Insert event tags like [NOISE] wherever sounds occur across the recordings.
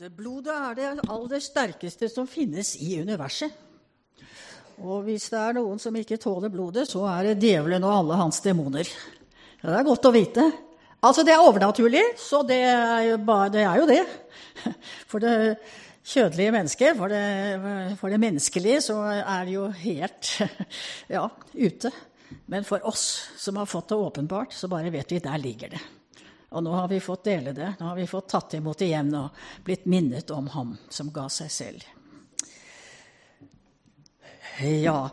blodet. Blodet er det aller sterkeste som finnes i universet. Og hvis det er noen som ikke tåler blodet, så er det djevelen og alle hans demoner. Det er godt å vite. Altså, det er overnaturlig, så det er jo, bare, det, er jo det. For det kjødelige mennesket, for det, for det menneskelige, så er det jo helt ja, ute. Men for oss som har fått det åpenbart, så bare vet vi der ligger det. Og nå har vi fått dele det. Nå har vi fått tatt imot igjen og blitt minnet om ham som ga seg selv. Ja,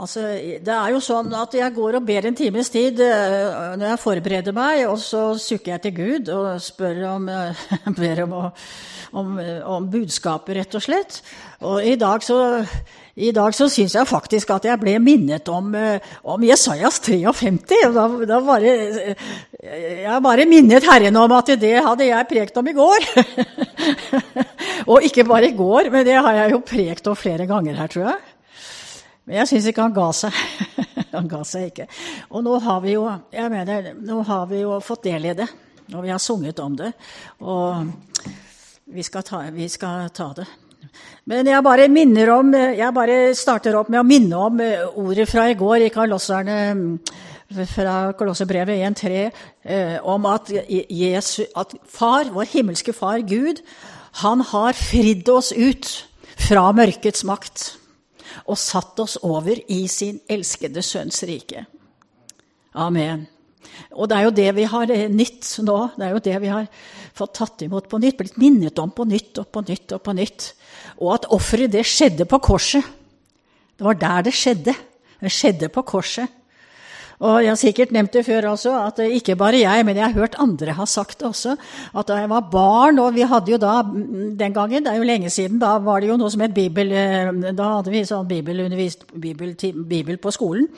altså Det er jo sånn at jeg går og ber en times tid uh, når jeg forbereder meg, og så sukker jeg til Gud og spør om, uh, [LAUGHS] ber om, om, om budskapet, rett og slett. Og i dag så i dag så syns jeg faktisk at jeg ble minnet om, eh, om Jesajas 53. Da, da bare, eh, jeg bare minnet Herren om at det hadde jeg prekt om i går. [LAUGHS] og ikke bare i går, men det har jeg jo prekt om flere ganger her, tror jeg. Men jeg syns ikke han ga seg. [LAUGHS] han ga seg ikke. Og nå har vi jo, jeg mener, nå har vi jo fått del i det. Og vi har sunget om det. Og vi skal ta, vi skal ta det. Men jeg bare minner om, jeg bare starter opp med å minne om ordet fra i går i Kalosserne fra Kolosserbrevet 1.3 eh, om at, Jesus, at far, vår himmelske far Gud, han har fridd oss ut fra mørkets makt og satt oss over i sin elskede sønns rike. Amen. Og det er jo det vi har eh, nytt nå. Det er jo det vi har fått tatt imot på nytt, blitt minnet om på nytt og på nytt og på nytt. Og at offeret, det skjedde på korset. Det var der det skjedde. Det skjedde på korset. Og jeg har sikkert nevnt det før også, at ikke bare jeg, men jeg har hørt andre ha sagt det også, at da jeg var barn, og vi hadde jo da den gangen, det er jo lenge siden, da var det jo noe som het bibel eh, Da hadde vi sånn bibelundervist, bibel, bibel på skolen.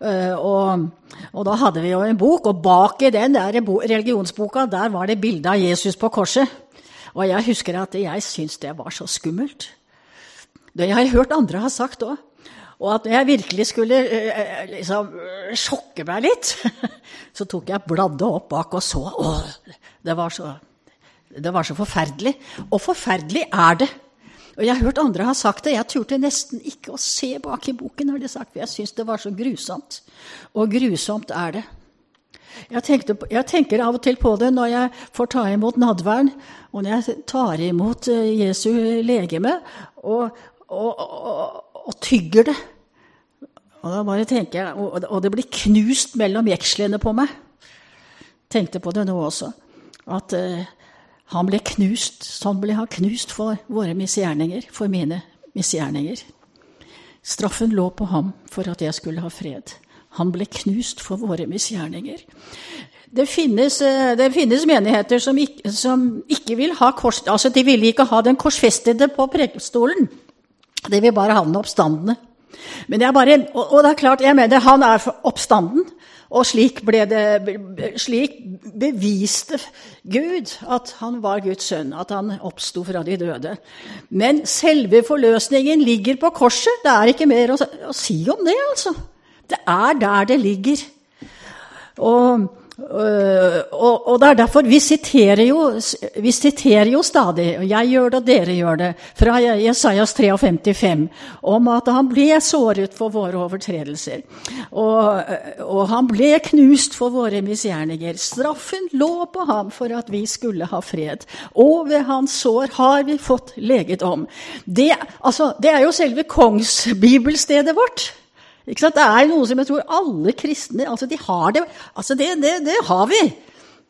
Eh, og, og, da hadde vi jo en bok, og bak i den der religionsboka der var det bilde av Jesus på korset. Og jeg husker at jeg syntes det var så skummelt. Det jeg har hørt andre ha sagt òg. Og at jeg virkelig skulle liksom, sjokke meg litt, [LAUGHS] så tok jeg bladde opp bak og så. Å, det var så, det var så forferdelig. Og forferdelig er det. Og Jeg har hørt andre ha sagt det. Jeg turte nesten ikke å se bak i boken. har de sagt, for Jeg syns det var så grusomt. Og grusomt er det. Jeg, tenkte, jeg, tenker av og til på det når jeg får ta imot nadvern, og når jeg tar imot Jesu legeme og, og, og, og tygger det. Og da bare tenker jeg, og det blir knust mellom jekslene på meg. Tenkte på det nå også. At uh, han ble knust. Sånn ble han knust for våre misgjerninger, for mine misgjerninger. Straffen lå på ham for at jeg skulle ha fred. Han ble knust for våre misgjerninger. Det finnes, eh, det finnes menigheter som ikke, som ikke, vil ha kors... Altså, de vil ikke ha den korsfestede på prekestolen. De vil bare ha den oppstandende. Men det er bare, og, det er klart, jeg mener han er oppstanden. Og slik, ble det, slik, beviste Gud at han var Guds sønn, at han oppsto fra de døde. Men selve forløsningen ligger på korset. Det er ikke mer å, å si om det, altså. Det er der det ligger. Og og, og, det er derfor vi siterer, jo, vi siterer jo stadig, og jeg gjør det, og dere gjør det, fra Jesajas 53, om at han ble såret for våre overtredelser. Og, og, han ble knust for våre misgjerninger. Straffen lå på ham for at vi skulle ha fred. Og ved hans sår har vi fått leget om. Det, altså, det er jo selve kongsbibelstedet vårt. Det er noe som jeg tror alle kristne altså de har det, altså det, det, det har vi.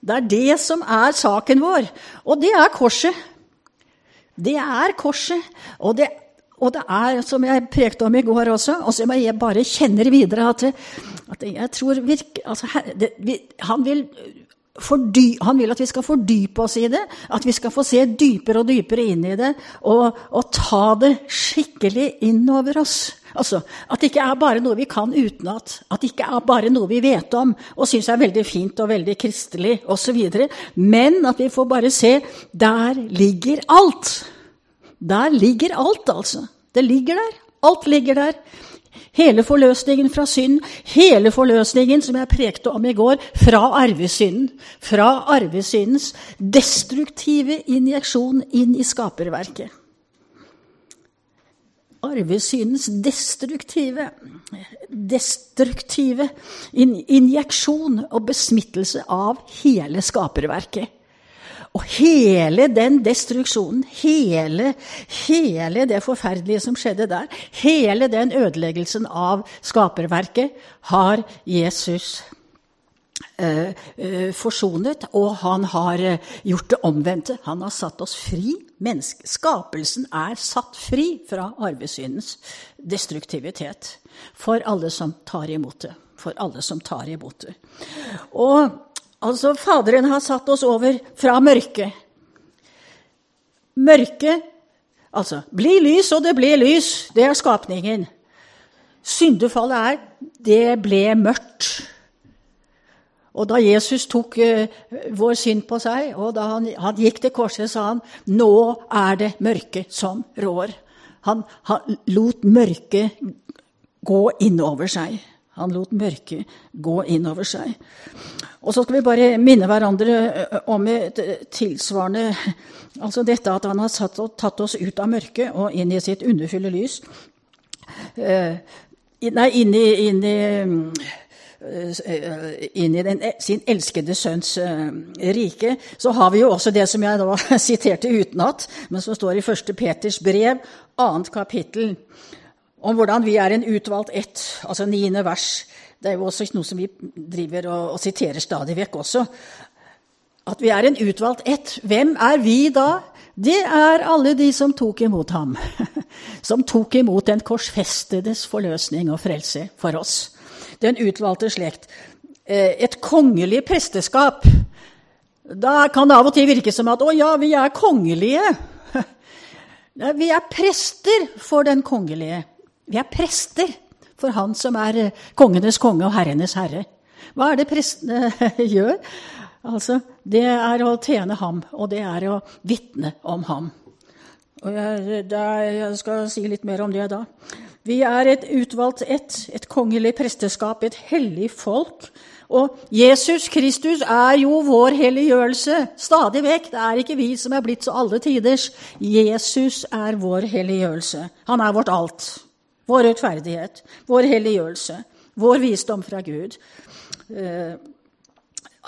Det er det som er saken vår. Og det er korset. Det er korset. Og det, og det er, som jeg prekte om i går også, og som jeg bare kjenner videre, at, at jeg tror virke, altså, det, vi, han, vil fordy, han vil at vi skal fordype oss i det, at vi skal få se dypere og dypere inn i det, og, og ta det skikkelig inn over oss. Altså, At det ikke er bare noe vi kan utenat, at det ikke er bare noe vi vet om og syns er veldig fint og veldig kristelig osv., men at vi får bare se der ligger alt. Der ligger alt, altså. Det ligger der. Alt ligger der. Hele forløsningen fra synd, hele forløsningen som jeg prekte om i går, fra arvesynden. Fra arvesyndens destruktive injeksjon inn i skaperverket. Arvesyndens destruktive, destruktive injeksjon og besmittelse av hele skaperverket. Og hele den destruksjonen, hele, hele, det forferdelige som skjedde der, hele den ødeleggelsen av skaperverket, har Jesus eh, eh, forsonet, og han har eh, gjort det omvendte. Han har satt oss fri. Menneske, skapelsen er satt fri fra arvesyndens destruktivitet for alle som tar imot det. For alle som tar imot det. Og Altså, Faderen har satt oss over fra mørket. Mørket Altså, bli lys, og det ble lys. Det er skapningen. Syndefallet er det ble mørkt. Og da Jesus tok uh, vår synd på seg, og da han, han, gikk til korset, sa han nå er det mørket som rår. Han, han lot mørket gå innover seg. Han lot mørket gå innover seg. Og så skal vi bare minne hverandre eh, om et tilsvarende Altså dette at han har satt, tatt oss ut av mørket og inn i sitt underfulle lys. Eh, nei, inn i, inn i eh, inn i den, sin elskede sønns rike, så har vi jo også det som jeg da [LAUGHS] siterte utenat, men som står i 1. Peters brev, annet kapittel, om hvordan vi er en utvalgt ett, altså niende vers. Det er jo også noe som vi driver og, og siterer stadig vekk også. At vi er en utvalgt ett. Hvem er vi da? Det er alle de som tok imot ham. [LAUGHS] Som tok imot den korsfestedes forløsning og frelse for oss. Den utvalgte slekt. Eh, et kongelig presteskap. Da kan det av og til virke som at å ja, vi er kongelige. [LAUGHS] Vi er prester for den kongelige. Vi er prester for Han som er eh, kongenes konge og herrenes herre. Hva er det prestene [LAUGHS] gjør? Altså, Det er å tjene ham, og det er å vitne om ham. Og jeg, jeg, skal si litt mer om det da. Vi er et utvalgt ett, et kongelig presteskap, et hellig folk. Og Jesus Kristus er jo vår helliggjørelse stadig vekk. Det er ikke vi som er blitt så alle tiders. Jesus er vår helliggjørelse. Han er vårt alt. Vår rettferdighet, vår helliggjørelse, vår visdom fra Gud. Eh,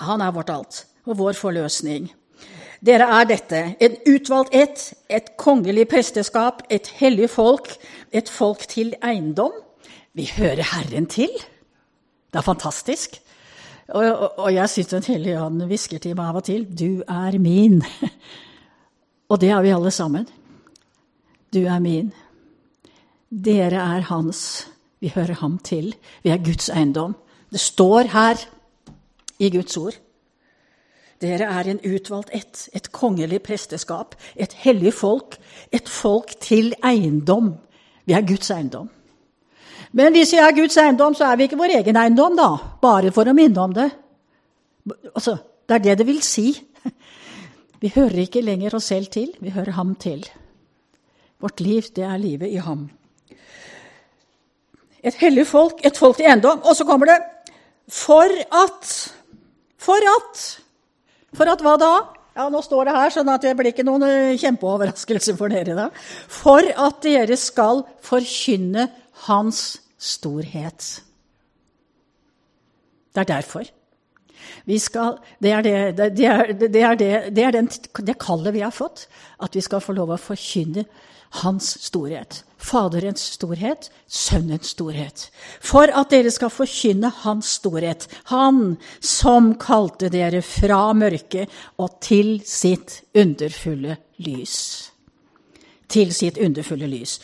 han er vårt alt, og vår forløsning. Dere er dette, en utvalgt ett, et kongelig presteskap, et hellig folk, et folk til eiendom. Vi hører Herren til. Det er fantastisk. Og, og, og jeg syns Den hellige ånd hvisker til meg av og til 'Du er min'. [LAUGHS] og det er vi alle sammen. Du er min. Dere er hans. Vi hører ham til. Vi er Guds eiendom. Det står her i Guds ord. Dere er en utvalgt ett, et kongelig presteskap, et hellig folk, et folk til eiendom. Vi er Guds eiendom. Men hvis vi er Guds eiendom, så er vi ikke vår egen eiendom, da. Bare for å minne om det. Altså, det er det det vil si. Vi hører ikke lenger oss selv til, vi hører ham til. Vårt liv, det er livet i ham. Et hellig folk, et folk til eiendom. Og så kommer det for at For at For at hva da? Ja, Nå står det her, sånn at det blir ikke noen eh, kjempeoverraskelse for dere. da. For at dere skal forkynne Hans storhet. Det er derfor. Skal, det, er det, det, er, det, er det, er den, det kallet vi har fått. At vi skal få lov å forkynne hans storhet. Faderens storhet, Sønnens storhet. For at dere skal forkynne Hans storhet. Han som kalte dere fra mørket og til sitt underfulle lys. Til sitt underfulle lys.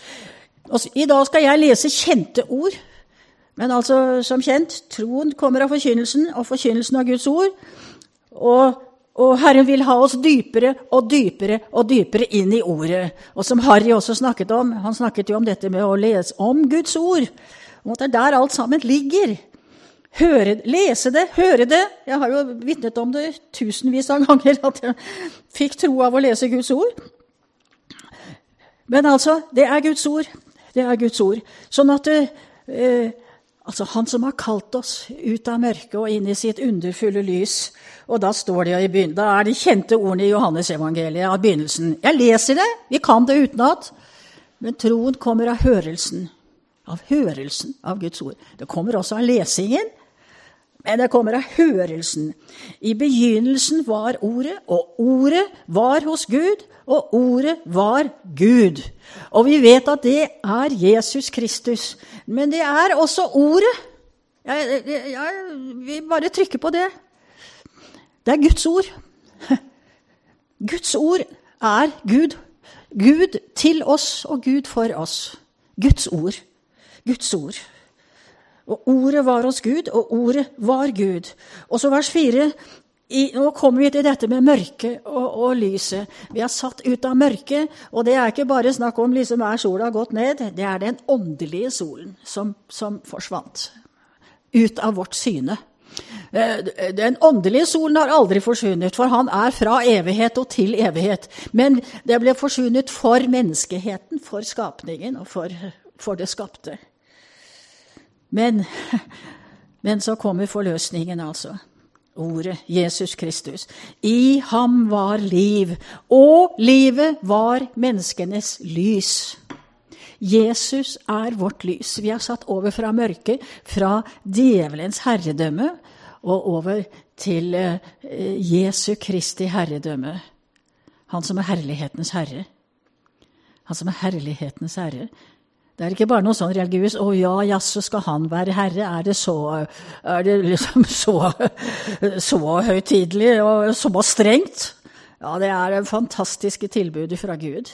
I dag skal jeg lese kjente ord. Men altså, som kjent, troen kommer av forkynnelsen, og forkynnelsen av Guds ord. Og og Herren vil ha oss dypere og dypere og dypere inn i ordet. Og som Harry også snakket om, han snakket jo om dette med å lese om Guds ord. Om at det er der alt sammen ligger. Høre, lese det, høre det. Jeg har jo vitnet om det tusenvis av ganger, at jeg fikk tro av å lese Guds ord. Men altså, det er Guds ord. Det er Guds ord. Sånn at, Eh, altså Han som har kalt oss ut av mørket og inn i sitt underfulle lys. Og da står det i da er de kjente ordene i Johannesevangeliet av begynnelsen. Jeg leser det, vi kan det utenat. Men troen kommer av hørelsen. Av hørelsen av Guds ord. Det kommer også av lesingen. Men det kommer av hørelsen. I begynnelsen var Ordet, og Ordet var hos Gud, og Ordet var Gud. Og vi vet at det er Jesus Kristus. Men det er også Ordet. Jeg, jeg, jeg vil bare trykke på det. Det er Guds ord. [LAUGHS] Guds ord er Gud. Gud til oss og Gud for oss. Guds ord. Guds ord. Og ordet var hos Gud, og ordet var Gud. Og så vers 4. I, nå kommer vi til dette med mørket og, og, lyset. Vi er satt ut av mørket, og det er ikke bare snakk om liksom er sola gått ned. Det er den åndelige solen som, som forsvant ut av vårt syne. Eh, den åndelige solen har aldri forsvunnet, for han er fra evighet og til evighet. Men det ble forsvunnet for menneskeheten, for skapningen og for, for det skapte. Men, [LAUGHS] men så kommer forløsningen, altså. Ordet Jesus Kristus. I ham var liv, og livet var menneskenes lys. Jesus er vårt lys. Vi er satt over fra mørket, fra djevelens herredømme, og over til uh, Jesu Kristi herredømme. Han som er herlighetens herre. Han som er herlighetens herre. Det er ikke bare noe sånn religiøst 'Å ja, jaså, skal han være herre?' Er det så, er det liksom [LAUGHS] så, så høytidelig og så strengt? Ja, det er fantastiske tilbudet fra Gud.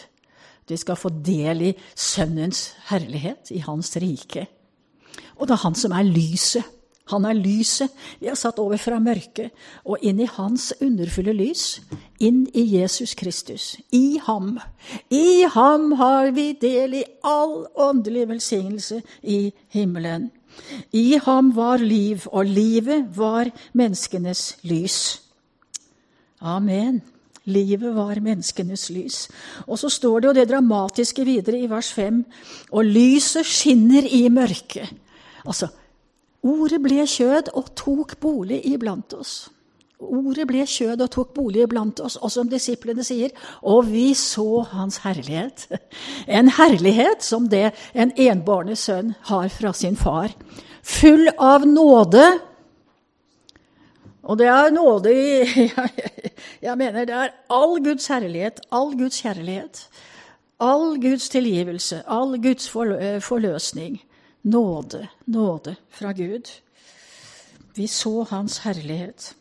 De skal få del i Sønnens herlighet, i Hans rike. Og det er Han som er lyset. Han er lyset. Vi er satt over fra mørket og inn i hans underfulle lys. Inn i Jesus Kristus. I ham. I ham har vi del i all åndelig velsignelse i himmelen. I ham var liv, og livet var menneskenes lys. Amen. Livet var menneskenes lys. Og så står det jo det dramatiske videre i vers 5. Og lyset skinner i mørket. Altså, Ordet ble kjød og tok bolig iblant oss. Ordet ble kjød og tok bolig iblant oss, og som disiplene sier, og vi så hans herlighet. En herlighet som det en enbårne sønn har fra sin far. Full av nåde. Og det er nåde i [LAUGHS] Jeg mener det er all Guds herlighet, all Guds kjærlighet. All Guds tilgivelse, all Guds forløsning nåde, nåde fra Gud. Vi så hans herlighet.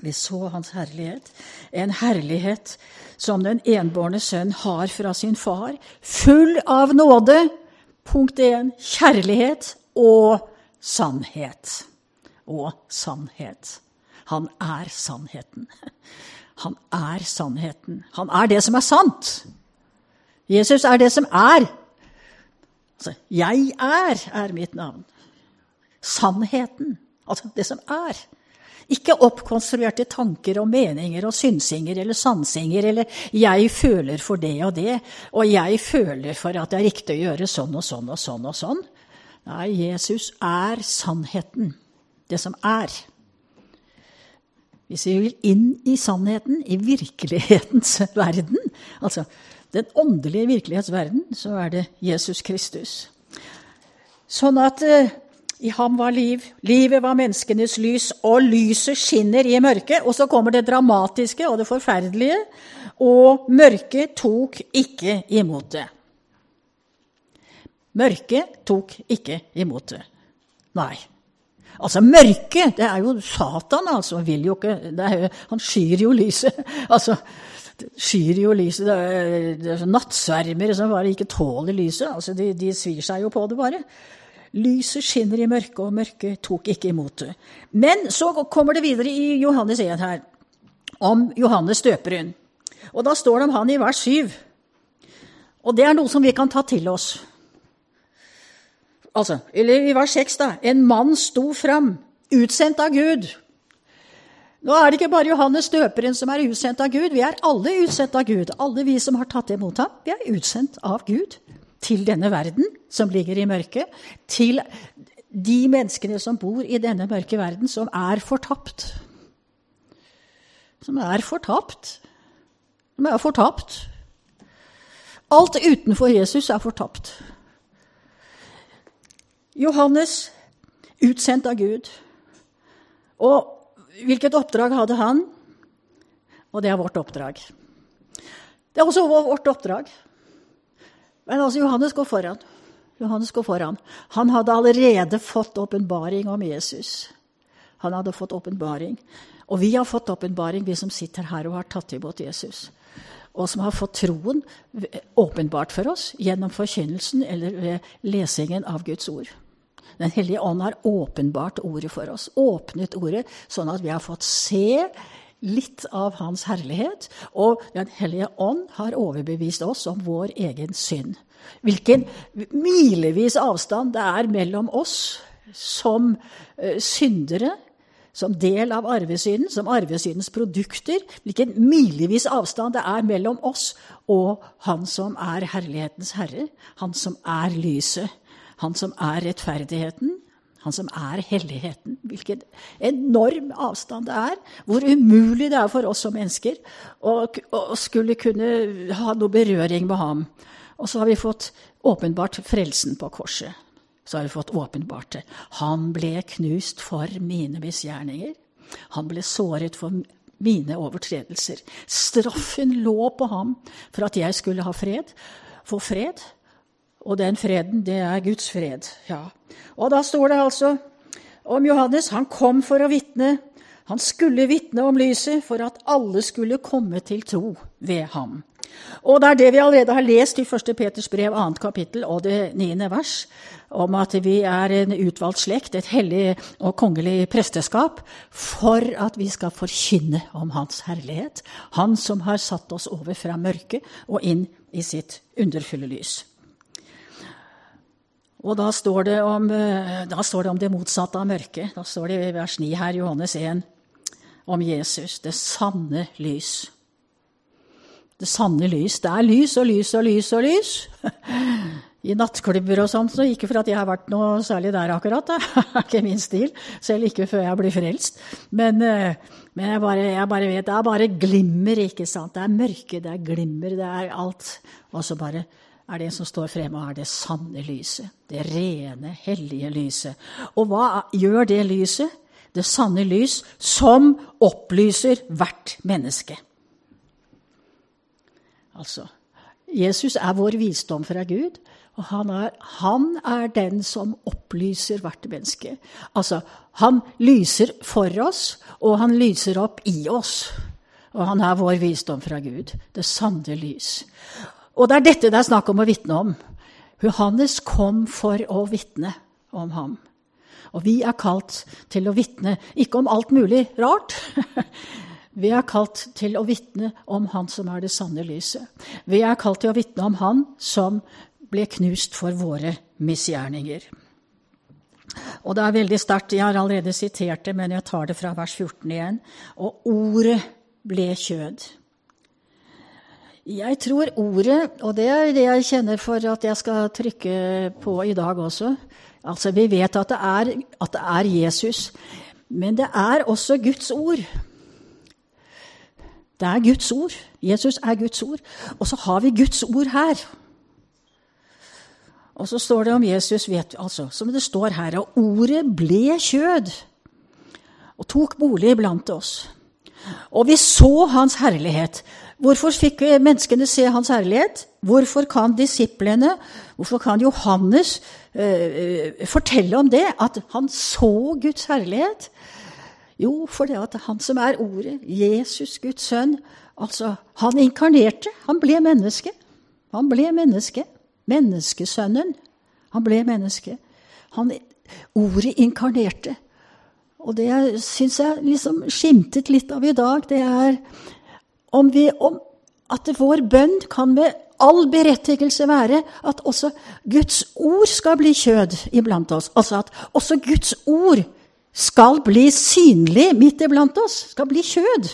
Vi så hans herlighet. En herlighet som den enbårne sønn har fra sin far, full av nåde. Punkt én kjærlighet og sannhet. Og sannhet. Han er sannheten. Han er sannheten. Han er det som er sant. Jesus er det som er Altså, jeg er, er mitt navn. Sannheten. Altså det som er. Ikke oppkonstruerte tanker og meninger og synsinger eller sansinger eller 'jeg føler for det og det', og 'jeg føler for at det er riktig å gjøre sånn og sånn og sånn'. og sånn. Nei, Jesus er sannheten. Det som er. Hvis vi vil inn i sannheten, i virkelighetens verden, altså den åndelige virkelighetsverden, så er det Jesus Kristus. Sånn at uh, i ham var liv, livet var menneskenes lys, og lyset skinner i mørket. Og så kommer det dramatiske og det forferdelige, og mørket tok ikke imot det. Mørket tok ikke imot det. Nei. Altså, mørket, det er jo Satan, altså. Vil jo ikke, er, han skyr jo lyset. [LAUGHS] Altså, skyr jo lyset. Det er, det er nattsvermere som bare ikke tåler lyset. Altså, de, de svir seg jo på det, bare. Lyset skinner i mørket, og mørket tok ikke imot det. Men så kommer det videre i Johannes 1 her, om Johannes døperen. Og da står det om han i vers 7. Og det er noe som vi kan ta til oss. Altså, eller i vers 6, da. En mann sto fram, utsendt av Gud nå er det ikke bare Johannes døperen som er utsendt av Gud. Vi er alle utsendt av Gud. Alle vi som har tatt imot ham, vi er utsendt av Gud. til denne verden som ligger i mørket, til de menneskene som bor i denne mørke verden, som er fortapt. Som er fortapt. Som er fortapt. Alt utenfor Jesus er fortapt. Johannes, utsendt av Gud. Og hvilket oppdrag hadde han? Og det er vårt oppdrag. Det er også vårt oppdrag. Men altså, Johannes går foran. Johannes går foran. Han hadde allerede fått åpenbaring om Jesus. Han hadde fått åpenbaring. Og vi har fått åpenbaring, vi som sitter her og har tatt imot Jesus. Og som har fått troen åpenbart for oss gjennom forkynnelsen eller ved lesingen av Guds ord. Den hellige ånd har åpenbart ordet for oss. Åpnet ordet, sånn at vi har fått se litt av Hans herlighet. Og Den hellige ånd har overbevist oss om vår egen synd. Hvilken milevis avstand det er mellom oss som uh, syndere, som del av arvesynden, som arvesyndens produkter. Hvilken milevis avstand det er mellom oss og Han som er herlighetens herre, Han som er lyset. Han som er rettferdigheten, han som er helligheten. Hvilken enorm avstand det er. Hvor umulig det er for oss som mennesker å, å skulle kunne ha noe berøring med ham. Og så har vi fått åpenbart frelsen på korset. Så har vi fått åpenbart det. Han ble knust for mine misgjerninger. Han ble såret for mine overtredelser. Straffen lå på ham for at jeg skulle ha fred. Få fred. Og den freden, det er Guds fred. Ja. Og da står det altså om Johannes. Han kom for å vitne. Han skulle vitne om lyset for at alle skulle komme til tro ved ham. Og det er det vi allerede har lest i 1. Peters brev, 2. kapittel og det 9. vers, om at vi er en utvalgt slekt, et hellig og kongelig presteskap, for at vi skal forkynne om Hans herlighet. Han som har satt oss over fra mørket og inn i sitt underfulle lys. Og da står, om, eh, står, det om, det motsatte av mørket. Da står det i vers 9 her, Johannes 1, om Jesus, det sanne lys. Det sanne lys. Det er lys og lys og lys og lys. [LAUGHS] I nattklubber og sånt, så ikke for at jeg har vært noe særlig der akkurat. [LAUGHS] Det er ikke min stil. Selv ikke før jeg blir frelst. Men, eh, men jeg, bare, jeg, bare, vet Det er bare glimmer, ikke sant. Det er mørke, det er glimmer, det er alt. Og så bare er det som står fremme, og er det sanne lyset. Det rene, hellige lyset. Og hva gjør det lyset? Det sanne lys som opplyser hvert menneske. Altså, Jesus er vår visdom fra Gud, og han er, han er den som opplyser hvert menneske. Altså, han lyser for oss, og han lyser opp i oss. Og han er vår visdom fra Gud, det sanne lys. Og det er dette det er snakk om å vitne om. Johannes kom for å vitne om ham. Og vi er kalt til å vitne ikke om alt mulig rart. [LAUGHS] Vi er kalt til å vitne om Han som er det sanne lyset. Vi er kalt til å vitne om Han som ble knust for våre misgjerninger. Og det er veldig sterkt. Jeg har allerede sitert det, men jeg tar det fra vers 14 igjen. Og ordet ble kjød. Jeg tror ordet, og det er det jeg kjenner for at jeg skal trykke på i dag også Altså, Vi vet at det er, at det er Jesus, men det er også Guds ord. Det er Guds ord. Jesus er Guds ord. Og så har vi Guds ord her. Og så står det om Jesus, vet, altså, som det står her, og ordet ble kjød og tok bolig blant oss. Og vi så hans herlighet. Hvorfor fikk menneskene se hans herlighet? Hvorfor kan disiplene, hvorfor kan Johannes uh, fortelle om det? At han så Guds herlighet? Jo, fordi at han som er ordet, Jesus, Guds sønn, altså, han inkarnerte. Han ble menneske. Han ble menneske. Menneskesønnen. Han ble menneske. Han, ordet inkarnerte. Og det syns jeg liksom skimtet litt av i dag, det er om, vi, om at vår bønn kan med all berettigelse være at også Guds ord skal bli kjød iblant oss. Altså at også Guds ord skal bli synlig midt iblant oss. Skal bli kjød.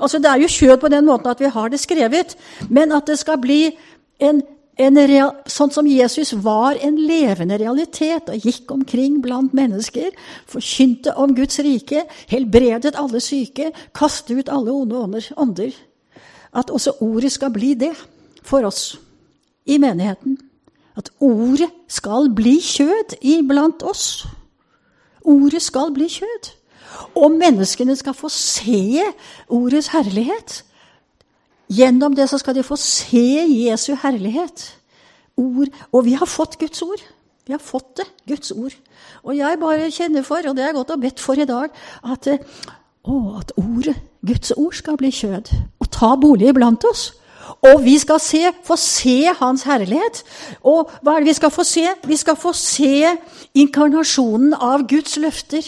Altså Det er jo kjød på den måten at vi har det skrevet, men at det skal bli en real, sånn som Jesus var en levende realitet og gikk omkring blant mennesker, forkynte om Guds rike, helbredet alle syke, kastet ut alle onde ånder. At også ordet skal bli det for oss i menigheten. At ordet skal bli kjød iblant oss. Ordet skal bli kjød. Og menneskene skal få se ordets herlighet. Gjennom det så skal de få se Jesu herlighet. Ord. Og vi har fått Guds ord. Vi har fått det, Guds ord. Og jeg bare kjenner for, og det er godt å bedt for i dag, at, å, at ordet, Guds ord skal bli kjød og ta bolig iblant oss. Og vi skal se, få se Hans herlighet. Og hva er det vi skal få se? Vi skal få se inkarnasjonen av Guds løfter.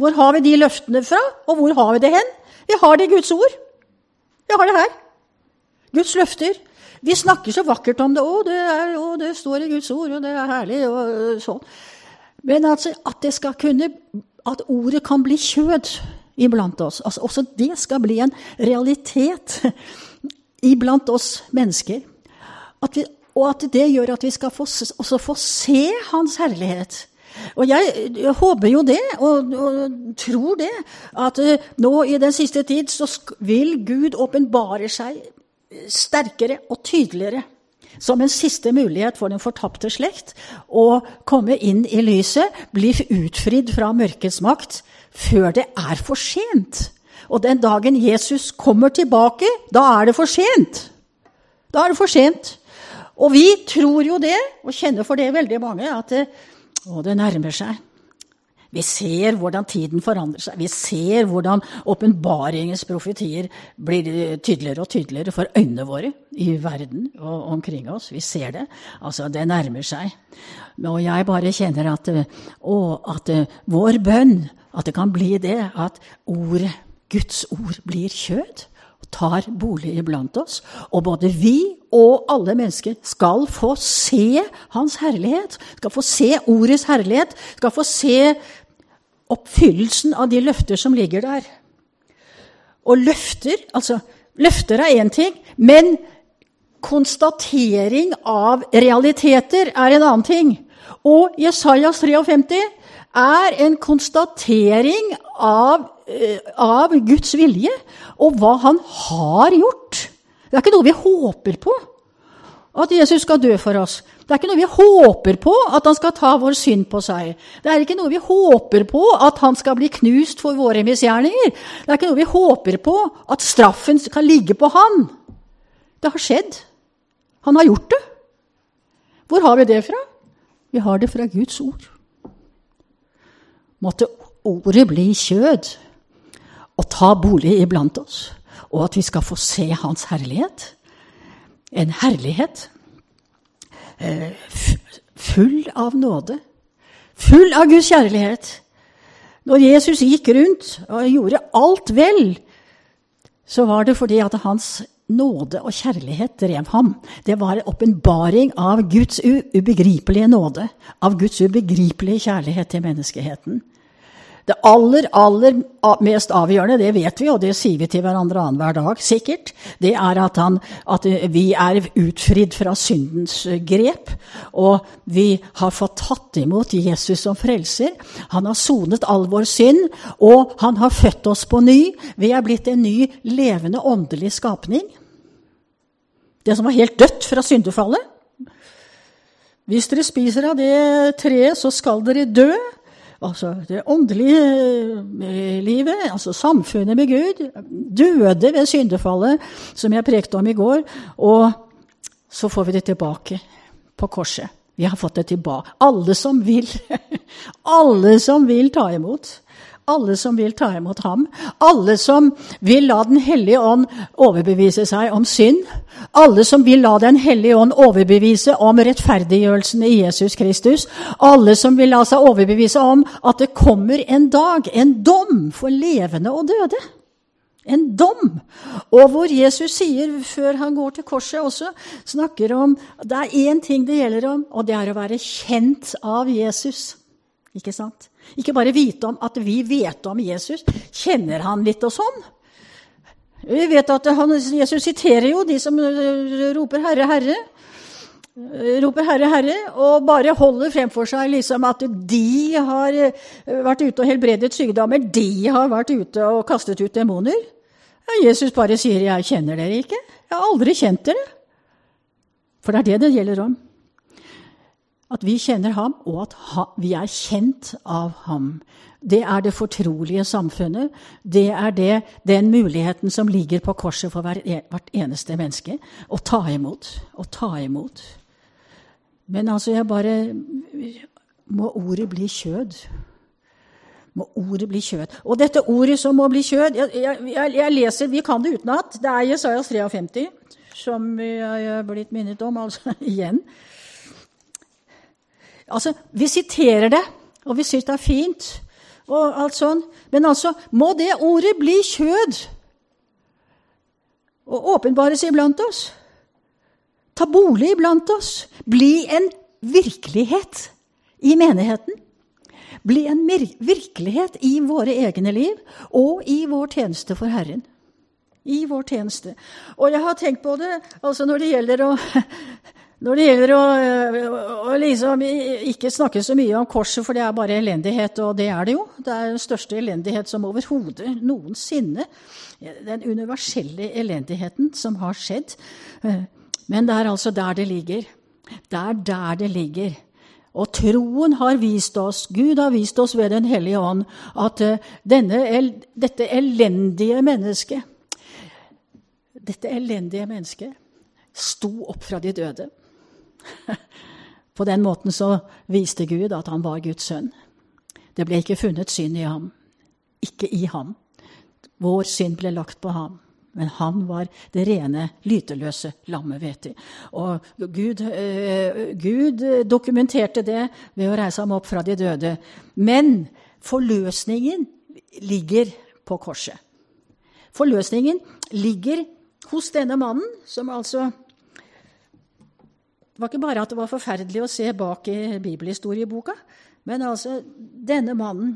Hvor har vi de løftene fra, og hvor har vi det hen? Vi har det i Guds ord. Vi har det her. Guds løfter. Vi snakker så vakkert om det. Å, det, det står i Guds ord, og det er herlig, og sånn. Men altså, at, det skal kunne, at ordet kan bli kjød iblant oss. Altså, også det skal bli en realitet [LAUGHS] iblant oss mennesker. At vi, og at det gjør at vi skal få, også få se Hans herlighet. Og jeg, håper jo det, og, og, tror det, at uh, nå i den siste tid så vil Gud åpenbare seg sterkere og tydeligere. Som en siste mulighet for den fortapte slekt å komme inn i lyset, bli utfridd fra mørkets makt, før det er for sent. Og den dagen Jesus kommer tilbake, da er det for sent. Da er det for sent. Og vi tror jo det, og kjenner for det veldig mange, at det, og det nærmer seg. Vi ser hvordan tiden forandrer seg. Vi ser hvordan åpenbaringens profetier blir tydeligere og tydeligere for øynene våre i verden og omkring oss. Vi ser det. Altså, det nærmer seg. Og jeg bare kjenner at, å, at vår bønn, at det kan bli det at ordet, Guds ord, blir kjød tar bolig iblant oss. Og både vi og alle mennesker skal få se Hans herlighet. Skal få se ordets herlighet. Skal få se oppfyllelsen av de løfter som ligger der. Og løfter altså, Løfter er én ting, men konstatering av realiteter er en annen ting. Og Jesajas 53 er en konstatering av, eh, av Guds vilje og hva han har gjort. Det er ikke noe vi håper på, at Jesus skal dø for oss. Det er ikke noe vi håper på at han skal ta vår synd på seg. Det er ikke noe vi håper på at han skal bli knust for våre misgjerninger. Det er ikke noe vi håper på at straffen kan ligge på han. Det har skjedd. Han har gjort det. Hvor har vi det fra? Vi har det fra Guds ord. Måtte ordet bli kjød og ta bolig iblant oss, og at vi skal få se Hans herlighet. En herlighet eh, full av nåde, full av Guds kjærlighet. Når Jesus gikk rundt og gjorde alt vel, så var det fordi at hans nåde og kjærlighet drev ham. Det var en åpenbaring av Guds ubegripelige nåde, av Guds ubegripelige kjærlighet til menneskeheten. Det aller, aller mest avgjørende, det vet vi, og det sier vi til hverandre annenhver dag, sikkert, det er at, han, at, vi er utfridd fra syndens grep. Og vi har fått tatt imot Jesus som frelser. Han har sonet all vår synd, og han har født oss på ny. Vi er blitt en ny, levende, åndelig skapning. Det som var helt dødt fra syndefallet. Hvis dere spiser av det treet, så skal dere dø. Altså det åndelige eh, livet, altså samfunnet med Gud, døde ved syndefallet, som jeg prekte om i går. Og så får vi det tilbake på korset. Vi har fått det tilbake. Alle som vil. [LAUGHS] Alle som vil ta imot alle som vil ta imot ham, alle som vil la Den hellige ånd overbevise seg om synd, alle som vil la Den hellige ånd overbevise om rettferdiggjørelsen i Jesus Kristus, alle som vil la seg overbevise om at det kommer en dag, en dom for levende og døde. En dom. Og hvor Jesus sier, før han går til korset også, snakker om Det er én ting det gjelder om, og det er å være kjent av Jesus. Ikke sant? Ikke bare vite om at vi vet om Jesus. Kjenner han litt og sånn? Vi vet at han, Jesus siterer jo de som roper 'Herre, Herre'. Roper 'Herre, Herre', og bare holder fremfor seg liksom at de har vært ute og helbredet sykdommer. De har vært ute og kastet ut demoner. Ja, Jesus bare sier 'Jeg kjenner dere ikke'. Jeg har aldri kjent dere. For det er det det gjelder om. At vi kjenner ham, og at vi er kjent av ham. Det er det fortrolige samfunnet. Det er det, den muligheten som ligger på korset for e, hvert eneste menneske. Å ta imot. Å ta imot. Men altså, jeg bare Må ordet bli kjød. Må ordet bli kjød. Og dette ordet som må bli kjød jeg, jeg, jeg leser, Vi kan det utenat. Det er Jesajas 53, som jeg er blitt minnet om altså [LAUGHS] igjen. Altså, Vi siterer det, og vi syns det er fint og alt sånn. Men altså, må det ordet bli kjød og åpenbares iblant oss? Ta bolig iblant oss? Bli en virkelighet i menigheten? Bli en virkelighet i våre egne liv og i vår tjeneste for Herren. I vår tjeneste. Og jeg har tenkt på det altså når det gjelder å [LAUGHS] når det gjelder å, å liksom ikke snakke så mye om korset, for det er bare elendighet, og det er det jo. Det er den største elendighet som overhodet noensinne. Den universelle elendigheten som har skjedd. Men det er altså der det ligger. Det er der det ligger. Og troen har vist oss, Gud har vist oss ved Den hellige ånd, at denne, dette elendige mennesket Dette elendige mennesket sto opp fra de døde. [LAUGHS] På den måten så viste Gud at han var Guds sønn. Det ble ikke funnet synd i ham. Ikke i ham. Vår synd ble lagt på ham. Men han var det rene, lyteløse lammet, vet vi. Og Gud, eh, Gud, dokumenterte det ved å reise ham opp fra de døde. Men forløsningen ligger på korset. Forløsningen ligger hos denne mannen, som altså det var ikke bare at det var forferdelig å se bak i bibelhistorieboka, men altså denne mannen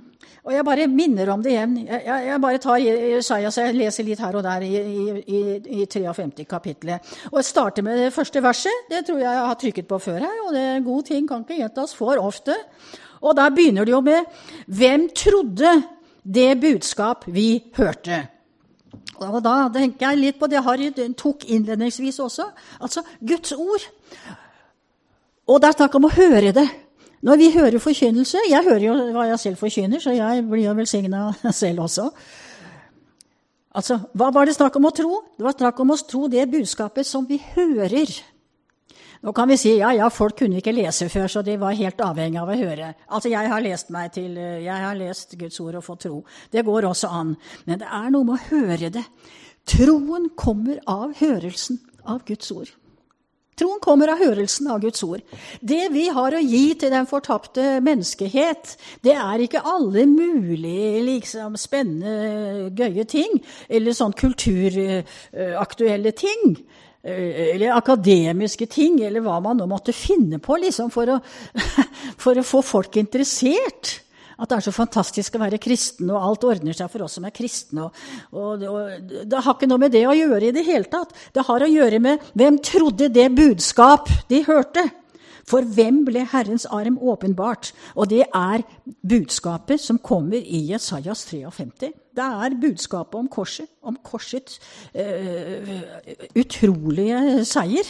Og jeg bare minner om det igjen. Jeg, jeg, jeg bare tar Jesajas jeg leser litt her og der i, i, i 53 kapittelet. Og jeg starter med det første verset. Det tror jeg jeg har trykket på før her. Og det er en god ting kan ikke gjentas for ofte. Og der begynner det jo med Hvem trodde det budskap vi hørte? Og da tenker jeg litt på det Harry tok innledningsvis også. Altså Guds ord. Og det er snakk om å høre det. Når vi hører forkynnelse Jeg hører jo hva jeg selv forkynner, så jeg blir jo velsigna [LAUGHS] selv også. Altså, Hva var det snakk om å tro? Det var snakk om å tro det budskapet som vi hører. Nå kan vi si ja, ja, folk kunne ikke lese før, så de var helt avhengig av å høre. Altså, Jeg har lest meg til, jeg har lest Guds ord og fått tro. Det går også an. Men det er noe med å høre det. Troen kommer av hørelsen av Guds ord. Troen kommer av hørelsen av Guds ord. Det vi har å gi til den fortapte menneskehet, det er ikke alle mulige liksom, spennende, gøye ting, eller sånn kulturaktuelle ting. Eller akademiske ting, eller hva man nå måtte finne på liksom, for, å, [LAUGHS] for å få folk interessert at det er så fantastisk å være kristen, og alt ordner seg for oss som er kristne. Og, og, og, det har ikke noe med det å gjøre i det hele tatt. Det har å gjøre med hvem trodde det budskap de hørte. For hvem ble Herrens arm åpenbart? Og det er budskapet som kommer i Jesajas 53. Det er budskapet om korset, om korsets uh, utrolige seier.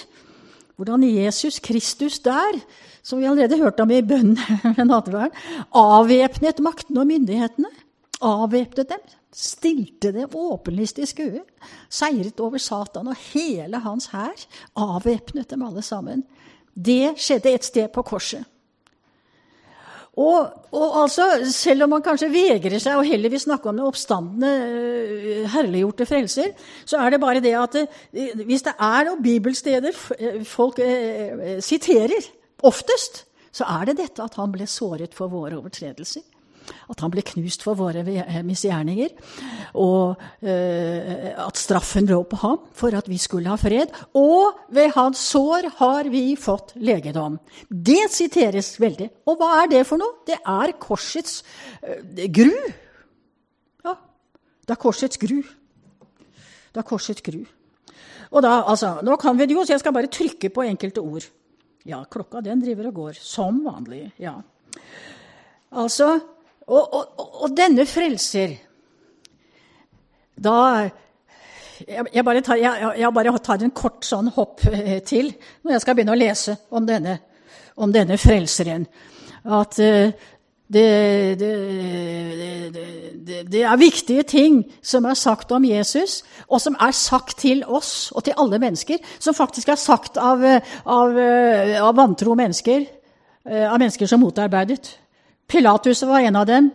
Hvordan Jesus Kristus der som vi allerede hørte om i bønnen [LAUGHS] ved nattverden, avvæpnet maktene og myndighetene. Avvæpnet dem, stilte dem åpenlyst i skue. Seiret over Satan og hele hans hær. Avvæpnet dem alle sammen. Det skjedde et sted på korset. Og, og, altså, Selv om man kanskje vegrer seg og heller vil snakke om den oppstandende, uh, herliggjorte frelser, så er det bare det at uh, hvis det er noen bibelsteder folk uh, siterer, Oftest så er det dette at han ble såret for våre overtredelser. At han ble knust for våre misgjerninger. Og eh, at straffen lå på ham for at vi skulle ha fred. Og ved hans sår har vi fått legedom. Det siteres veldig. Og hva er det for noe? Det er korsets eh, gru. Ja, det er korsets gru. Det er korsets Gru. Og da, altså, Nå kan vi det jo, så jeg skal bare trykke på enkelte ord. Ja, klokka den driver og går. Som vanlig. Ja. Altså Og, og, og denne frelser Da jeg, bare tar, jeg, jeg, bare tar, en kort sånn hopp eh, til når jeg skal begynne å lese om denne, om denne frelseren. At uh, det, det, det, er viktige ting som er sagt om Jesus, og som er sagt til oss og til alle mennesker. Som faktisk er sagt av, av, av vantro mennesker, av mennesker som motarbeidet. Pilatus var en av dem.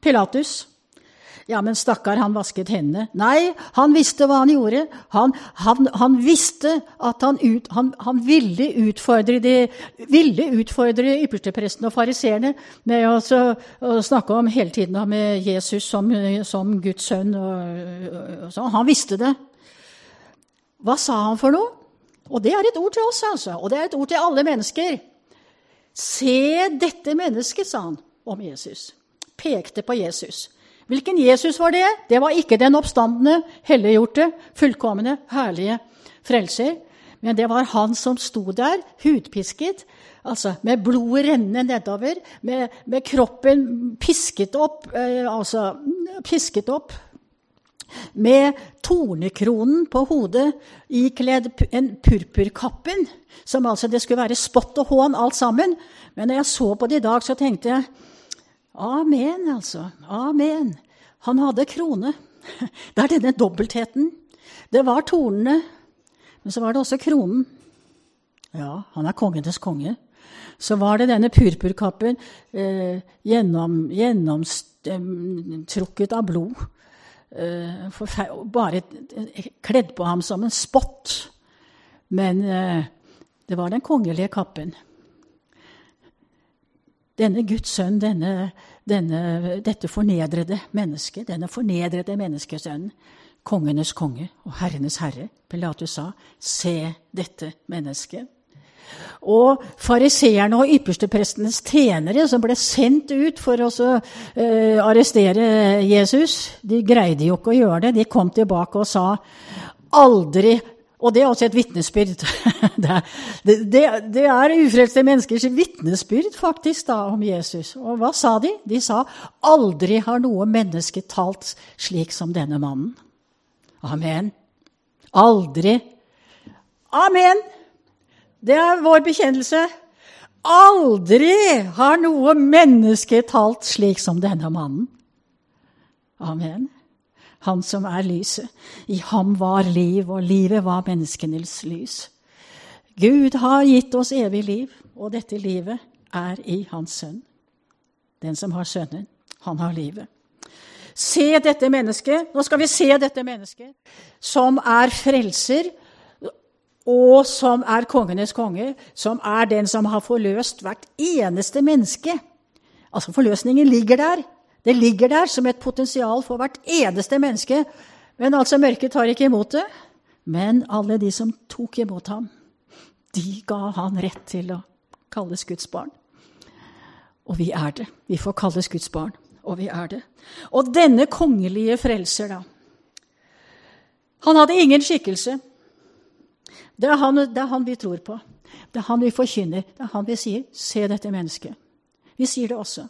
Pilatus. Ja, men stakkar, han vasket hendene. Nei, han visste hva han gjorde. Han, han, han visste at han, ut, han ville utfordre de, ville utfordre ypperstepresten og fariseerne med å, å, snakke om hele tiden om Jesus som, som Guds sønn. Og, og, og han visste det. Hva sa han for noe? Og det er et ord til oss, altså. Og det er et ord til alle mennesker. Se dette mennesket, sa han om Jesus. Pekte på Jesus. Hvilken Jesus var det? Det var ikke den oppstandende, helliggjorte, fullkomne, herlige frelser. Men det var han som sto der, hudpisket, altså med blodet rennende nedover, med, med kroppen pisket opp, eh, altså pisket opp med tornekronen på hodet, ikledd en purpurkappen, som altså det skulle være spott og hån alt sammen. Men når jeg så på det i dag, så tenkte jeg Amen, altså. Amen. Han hadde krone. [LAUGHS] Det er denne dobbeltheten. Det var tornene, men så var det også kronen. Ja, han er kongenes konge. Så var det denne purpurkappen eh, gjennom, gjennomtrukket av blod. Eh, bare kledd på ham som en spott. Men eh, det var den kongelige kappen denne Guds sønn, denne, denne, dette fornedrede mennesket, denne fornedrede menneskesønnen, kongenes konge og herrenes herre. Pilatus sa, 'Se dette mennesket'. Og fariseerne og yppersteprestenes tjenere som ble sendt ut for å uh, arrestere Jesus, de greide jo ikke å gjøre det. De kom tilbake og sa, 'Aldri og det er også et vitnesbyrd. [LAUGHS] det, det, det, er ufrelste menneskers vitnesbyrd faktisk da om Jesus. Og hva sa de? De sa aldri har noe menneske talt slik som denne mannen. Amen. Aldri. Amen! Det er vår bekjennelse. Aldri har noe menneske talt slik som denne mannen. Amen han som er lyset. I ham var liv, og livet var menneskenes lys. Gud har gitt oss evig liv, og dette livet er i Hans sønn. Den som har Sønnen, han har livet. Se dette mennesket, nå skal vi se dette mennesket, som er frelser, og som er kongenes konge, som er den som har forløst hvert eneste menneske. Altså, forløsningen ligger der. Det ligger der som et potensial for hvert eneste menneske. Men altså, mørket tar ikke imot det. Men alle de som tok imot ham, de ga han rett til å kalles Guds barn. Og vi er det. Vi får kalles Guds barn, og vi er det. Og denne kongelige frelser, da Han hadde ingen skikkelse. Det er han, det er han vi tror på. Det er han vi forkynner. Det er han vi sier 'se dette mennesket'. Vi sier det også.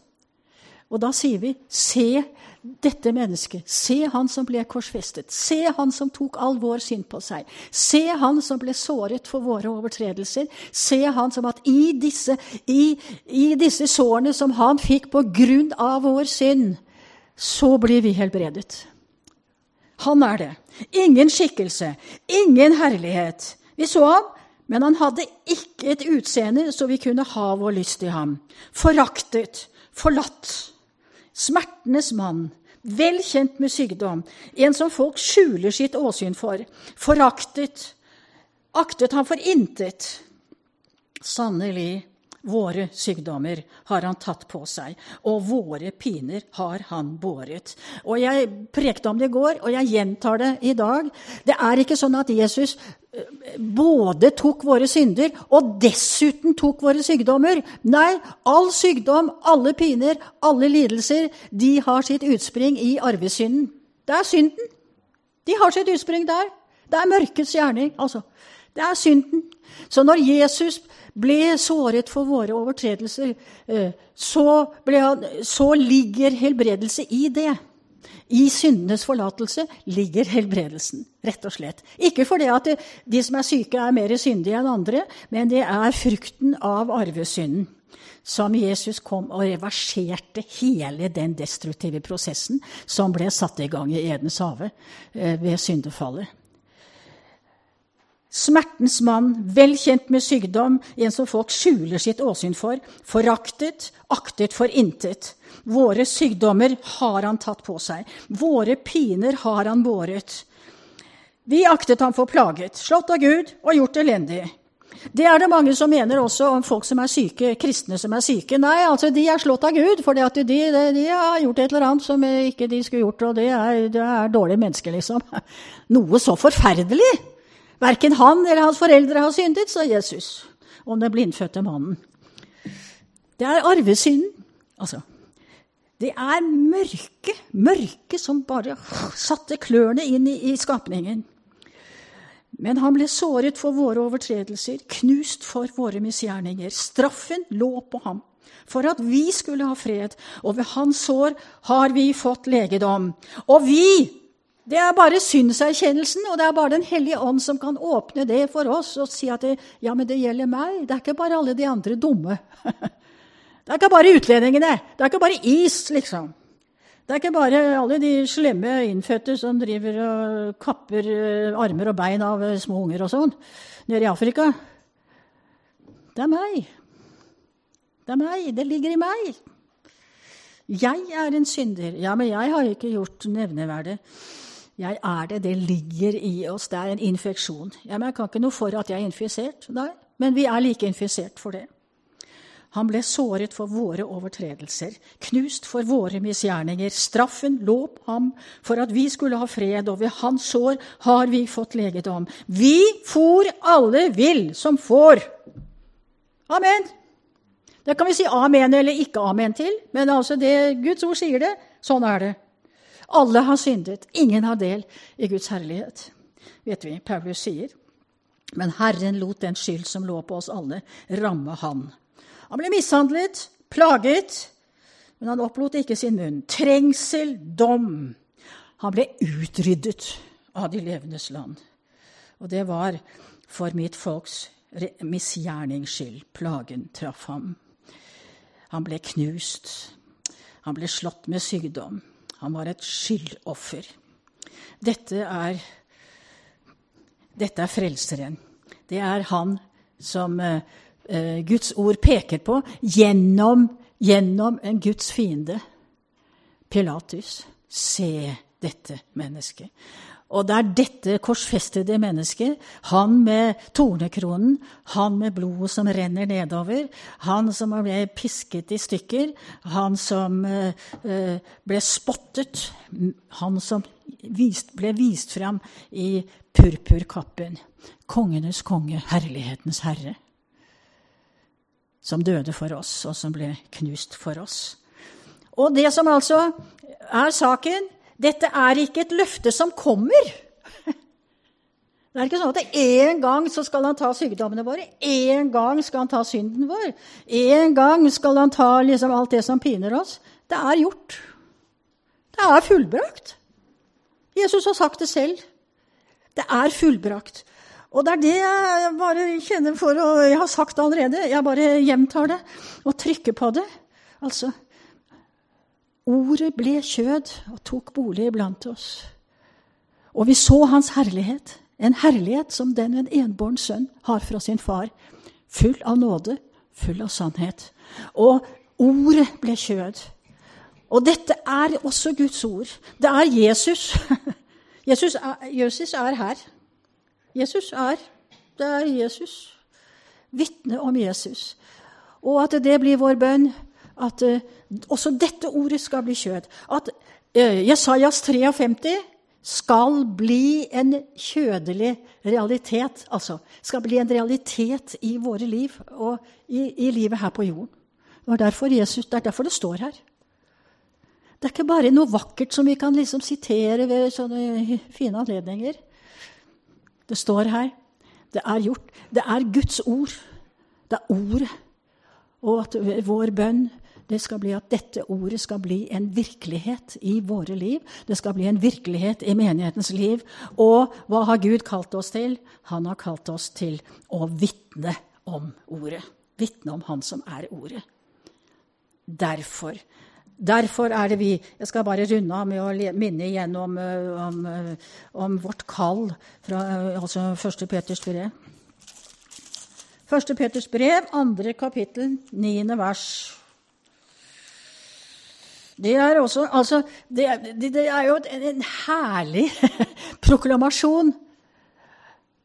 Og da sier vi, se dette mennesket. Se han som ble korsfestet. Se han som tok all vår synd på seg. Se han som ble såret for våre overtredelser. Se han som at i disse, i, i disse sårene som han fikk på grunn av vår synd, så blir vi helbredet. Han er det. Ingen skikkelse, ingen herlighet. Vi så ham, men han hadde ikke et utseende så vi kunne ha vår lyst i ham. Foraktet, forlatt Smertenes mann, vel kjent med sykdom, en som folk skjuler sitt åsyn for, foraktet, aktet han for intet. Sannelig, Våre sykdommer har han tatt på seg, og våre piner har han båret. Og Jeg prekte om det i går, og jeg gjentar det i dag. Det er ikke sånn at Jesus eh, både tok våre synder og dessuten tok våre sykdommer. Nei, all sykdom, alle piner, alle lidelser, de har sitt utspring i arvesynden. Det er synden. De har sitt utspring der. Det er mørkets gjerning. altså. Det er synden. Så når Jesus ble såret for våre overtredelser, eh, så, han, så ligger helbredelse i det. I syndenes forlatelse ligger helbredelsen, rett og slett. Ikke fordi at de som er syke, er mer syndige enn andre, men det er frukten av arvesynden som Jesus kom og reverserte hele den destruktive prosessen som ble satt i gang i Edens hage eh, ved syndefallet. Smertens mann, vel kjent med sykdom, en som folk skjuler sitt åsyn for, foraktet, aktet for intet. Våre sykdommer har han tatt på seg, våre piner har han båret. Vi aktet ham for plaget, slått av Gud og gjort elendig. Det er det mange som mener også om folk som er syke, kristne som er syke. Nei, altså de er slått av Gud, for de, de, de, har gjort et eller annet som ikke de skulle gjort, og det er, det er dårlige mennesker, liksom. [LAUGHS] Noe så forferdelig! Verken han eller hans foreldre har syndet, sa Jesus om den blindfødte mannen. Det er arvesynden. Altså, det er mørke, mørke som bare satte klørne inn i, i skapningen. Men han ble såret for våre overtredelser, knust for våre misgjerninger. Straffen lå på ham for at vi skulle ha fred, og ved hans sår har vi fått legedom. Og vi! Det er bare syndserkjennelsen, og det er bare Den hellige ånd som kan åpne det for oss og si at det, ja, men det gjelder meg. Det er ikke bare alle de andre dumme. [LAUGHS] Det er ikke bare utlendingene. Det er ikke bare is, liksom. Det er ikke bare alle de slemme innfødte som driver og kapper eh, armer og bein av eh, små unger og sånn nede i Afrika. Det er meg. Det er meg. Det ligger i meg. Jeg er en synder. Ja, men jeg har ikke gjort nevneverdig. Jeg er det. Det ligger i oss. Det er en infeksjon. Ja, Jeg kan ikke noe for at jeg er infisert. Nei, men vi er like infisert for det. Han ble såret for våre overtredelser, knust for våre misgjerninger. Straffen lå på ham for at vi skulle ha fred, og ved hans sår har vi fått legedom. Vi for alle vill som får. Amen. Det kan vi si amen eller ikke amen til, men altså det Guds ord sier det. Sånn er det. Alle har syndet. Ingen har del i Guds herlighet, vet vi Paulus sier. Men Herren lot den skyld som lå på oss alle, ramme Han. Han ble mishandlet, plaget, men han opplot ikke sin munn. Trengsel, dom. Han ble utryddet av de levendes land. Og det var for mitt folks misgjernings skyld. Plagen traff ham. Han ble knust. Han ble slått med sykdom. Han var et skyldoffer. Dette er, dette er frelseren. Det er han som Eh, Guds ord peker på gjennom, gjennom en Guds fiende, Pilatus. Se dette mennesket. Og det er dette korsfestede mennesket, han med tornekronen, han med blodet som renner nedover, han som ble pisket i stykker, han som uh, ble spottet, han som ble vist fram i purpurkappen. Kongenes konge, herlighetens herre som døde for oss, og som ble knust for oss. Og det som altså er saken Dette er ikke et løfte som kommer. Det er ikke sånn at en gang så skal han ta sykdommene våre, en gang skal han ta synden vår, en gang skal han ta liksom alt det som piner oss. Det er gjort. Det er fullbrakt. Jesus har sagt det selv. Det er fullbrakt. Og det er det jeg bare kjenner for og Jeg har sagt det allerede, jeg bare gjentar det og trykker på det. Altså Ordet ble kjød og tok bolig iblant oss. Og vi så hans herlighet, en herlighet som den en enbåren sønn har fra sin far. Full av nåde, full av sannhet. Og ordet ble kjød. Og dette er også Guds ord. Det er Jesus. [LAUGHS] Jesus er, Jesus er her. Jesus er Det er Jesus. Vitne om Jesus. Og at det blir vår bønn at uh, også dette ordet skal bli kjød. At uh, Jesajas 53 skal bli en kjødelig realitet. Altså skal bli en realitet i våre liv og i, i livet her på jorden. Det, Jesus, det er derfor det står her. det er ikke bare noe vakkert som vi kan liksom sitere ved sånne fine anledninger. Det står her. Det er gjort. Det er Guds ord. Det er ordet. Og at vår bønn det skal bli at dette ordet skal bli en virkelighet i våre liv. Det skal bli en virkelighet i menighetens liv. Og hva har Gud kalt oss til? Han har kalt oss til å vitne om ordet. Vitne om Han som er ordet. Derfor. Derfor er det vi Jeg skal bare runde av med å minne igjen om, eh, om, eh, om vårt kall fra eh, altså 1. Peters brev. 1. Peters brev, andre kapittel, niende vers. Det er, også, altså, det, det, er jo en herlig [LAUGHS] proklamasjon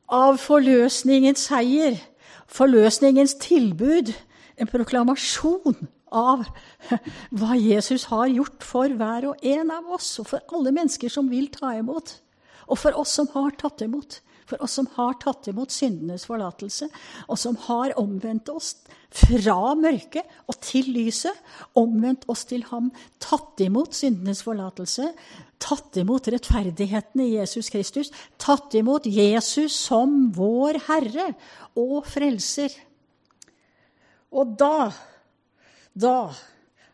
av forløsningens seier, forløsningens tilbud. En proklamasjon av [LAUGHS] hva Jesus har gjort for hver og en av oss, og for alle mennesker som vil ta imot, og for oss som har tatt imot for oss som har tatt imot syndenes forlatelse, og som har omvendt oss fra mørket og til lyset, omvendt oss til ham, tatt imot syndenes forlatelse, tatt imot rettferdigheten i Jesus Kristus, tatt imot Jesus som vår Herre og Frelser. Og da, da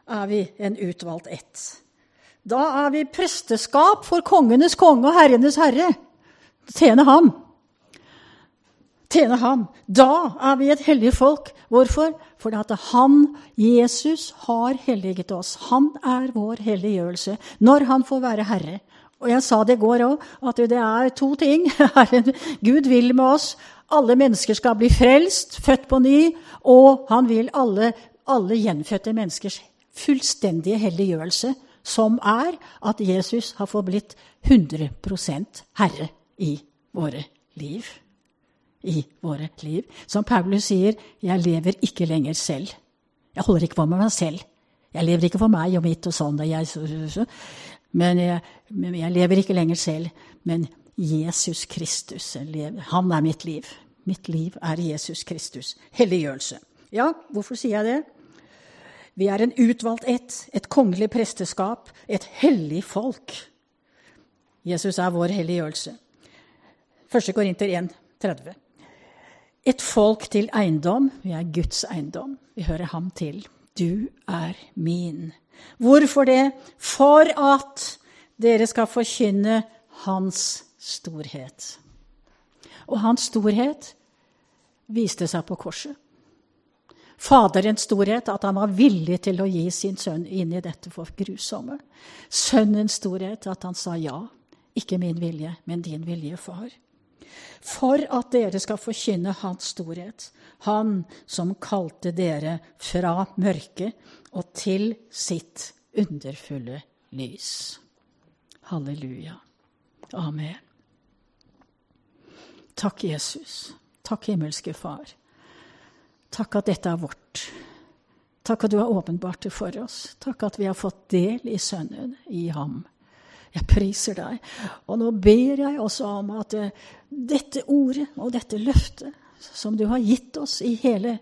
er vi en utvalgt ett. Da er vi presteskap for kongenes konge og herrenes herre. Tjene ham tjene ham. Da er vi et hellig folk. Hvorfor? Fordi at han, Jesus, har helliget oss. Han er vår helliggjørelse når han får være herre. Og jeg sa det i går òg, at det er to ting. [LAUGHS] Gud vil med oss. Alle mennesker skal bli frelst, født på ny. Og han vil alle, alle gjenfødte menneskers fullstendige helliggjørelse, som er at Jesus har fått blitt 100% herre i våre liv i våre liv. Som Paulus sier, 'Jeg lever ikke lenger selv'. Jeg holder ikke med meg selv. Jeg lever ikke for meg og mitt og sånn. Og jeg, men, jeg, men jeg lever ikke lenger selv. Men Jesus Kristus, han er mitt liv. Mitt liv er Jesus Kristus. Helliggjørelse. Ja, hvorfor sier jeg det? Vi er en utvalgt ett, et kongelig presteskap, et hellig folk. Jesus er vår helliggjørelse. 1. Korinter 1, 30. Et folk til eiendom. Vi er Guds eiendom. Vi hører ham til. Du er min. Hvorfor det? For at dere skal forkynne hans storhet. Og hans storhet viste seg på korset. Faderens storhet, at han var villig til å gi sin sønn inn i dette for grusomme. Sønnens storhet, at han sa ja. Ikke min vilje, men din vilje, far for at dere skal forkynne Hans storhet, Han som kalte dere fra mørket og til sitt underfulle lys. Halleluja. Amen. Takk, Jesus. Takk, himmelske Far. Takk at dette er vårt. Takk at du har åpenbart det for oss. Takk at vi har fått del i Sønnen, i ham. Jeg priser deg. Og nå ber jeg også om at eh, dette ordet og dette løftet som du har gitt oss i hele,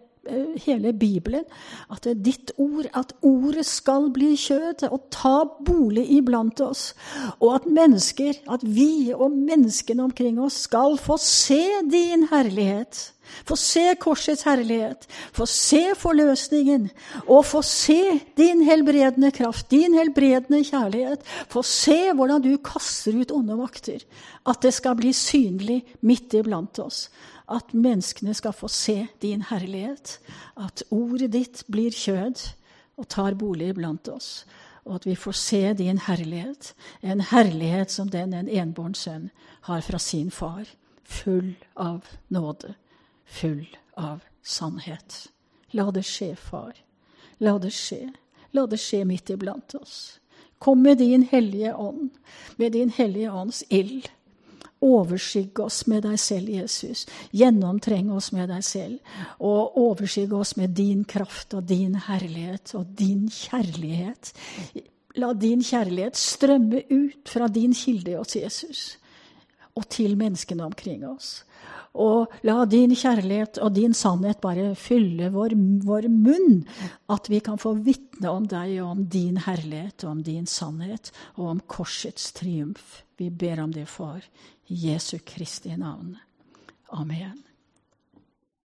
hele Bibelen, at det er ditt ord, at ordet skal bli kjød og ta bolig iblant oss, og at mennesker, at vi og menneskene omkring oss skal få se din herlighet få se korsets herlighet, få se forløsningen, og få se din helbredende kraft, din helbredende kjærlighet. Få se hvordan du kaster ut onde makter. At det skal bli synlig midt iblant oss. At menneskene skal få se din herlighet. At ordet ditt blir kjød og tar bolig iblant oss. Og at vi får se din herlighet, en herlighet som den en enbåren sønn har fra sin far, full av nåde full av sannhet. La det skje, far. La det skje. La det skje midt iblant oss. Kom med din hellige ånd, med din hellige ånds ild. Overskygge oss med deg selv, Jesus. Gjennomtreng oss med deg selv. Og overskygge oss med din kraft og din herlighet og din kjærlighet. La din kjærlighet strømme ut fra din kilde i oss, Jesus og til menneskene omkring oss. Og la din kjærlighet og din sannhet bare fylle vår, vår munn. At vi kan få vitne om deg og om din herlighet og om din sannhet og om korsets triumf. Vi ber om det, Far. I Jesu Kristi navn. Amen.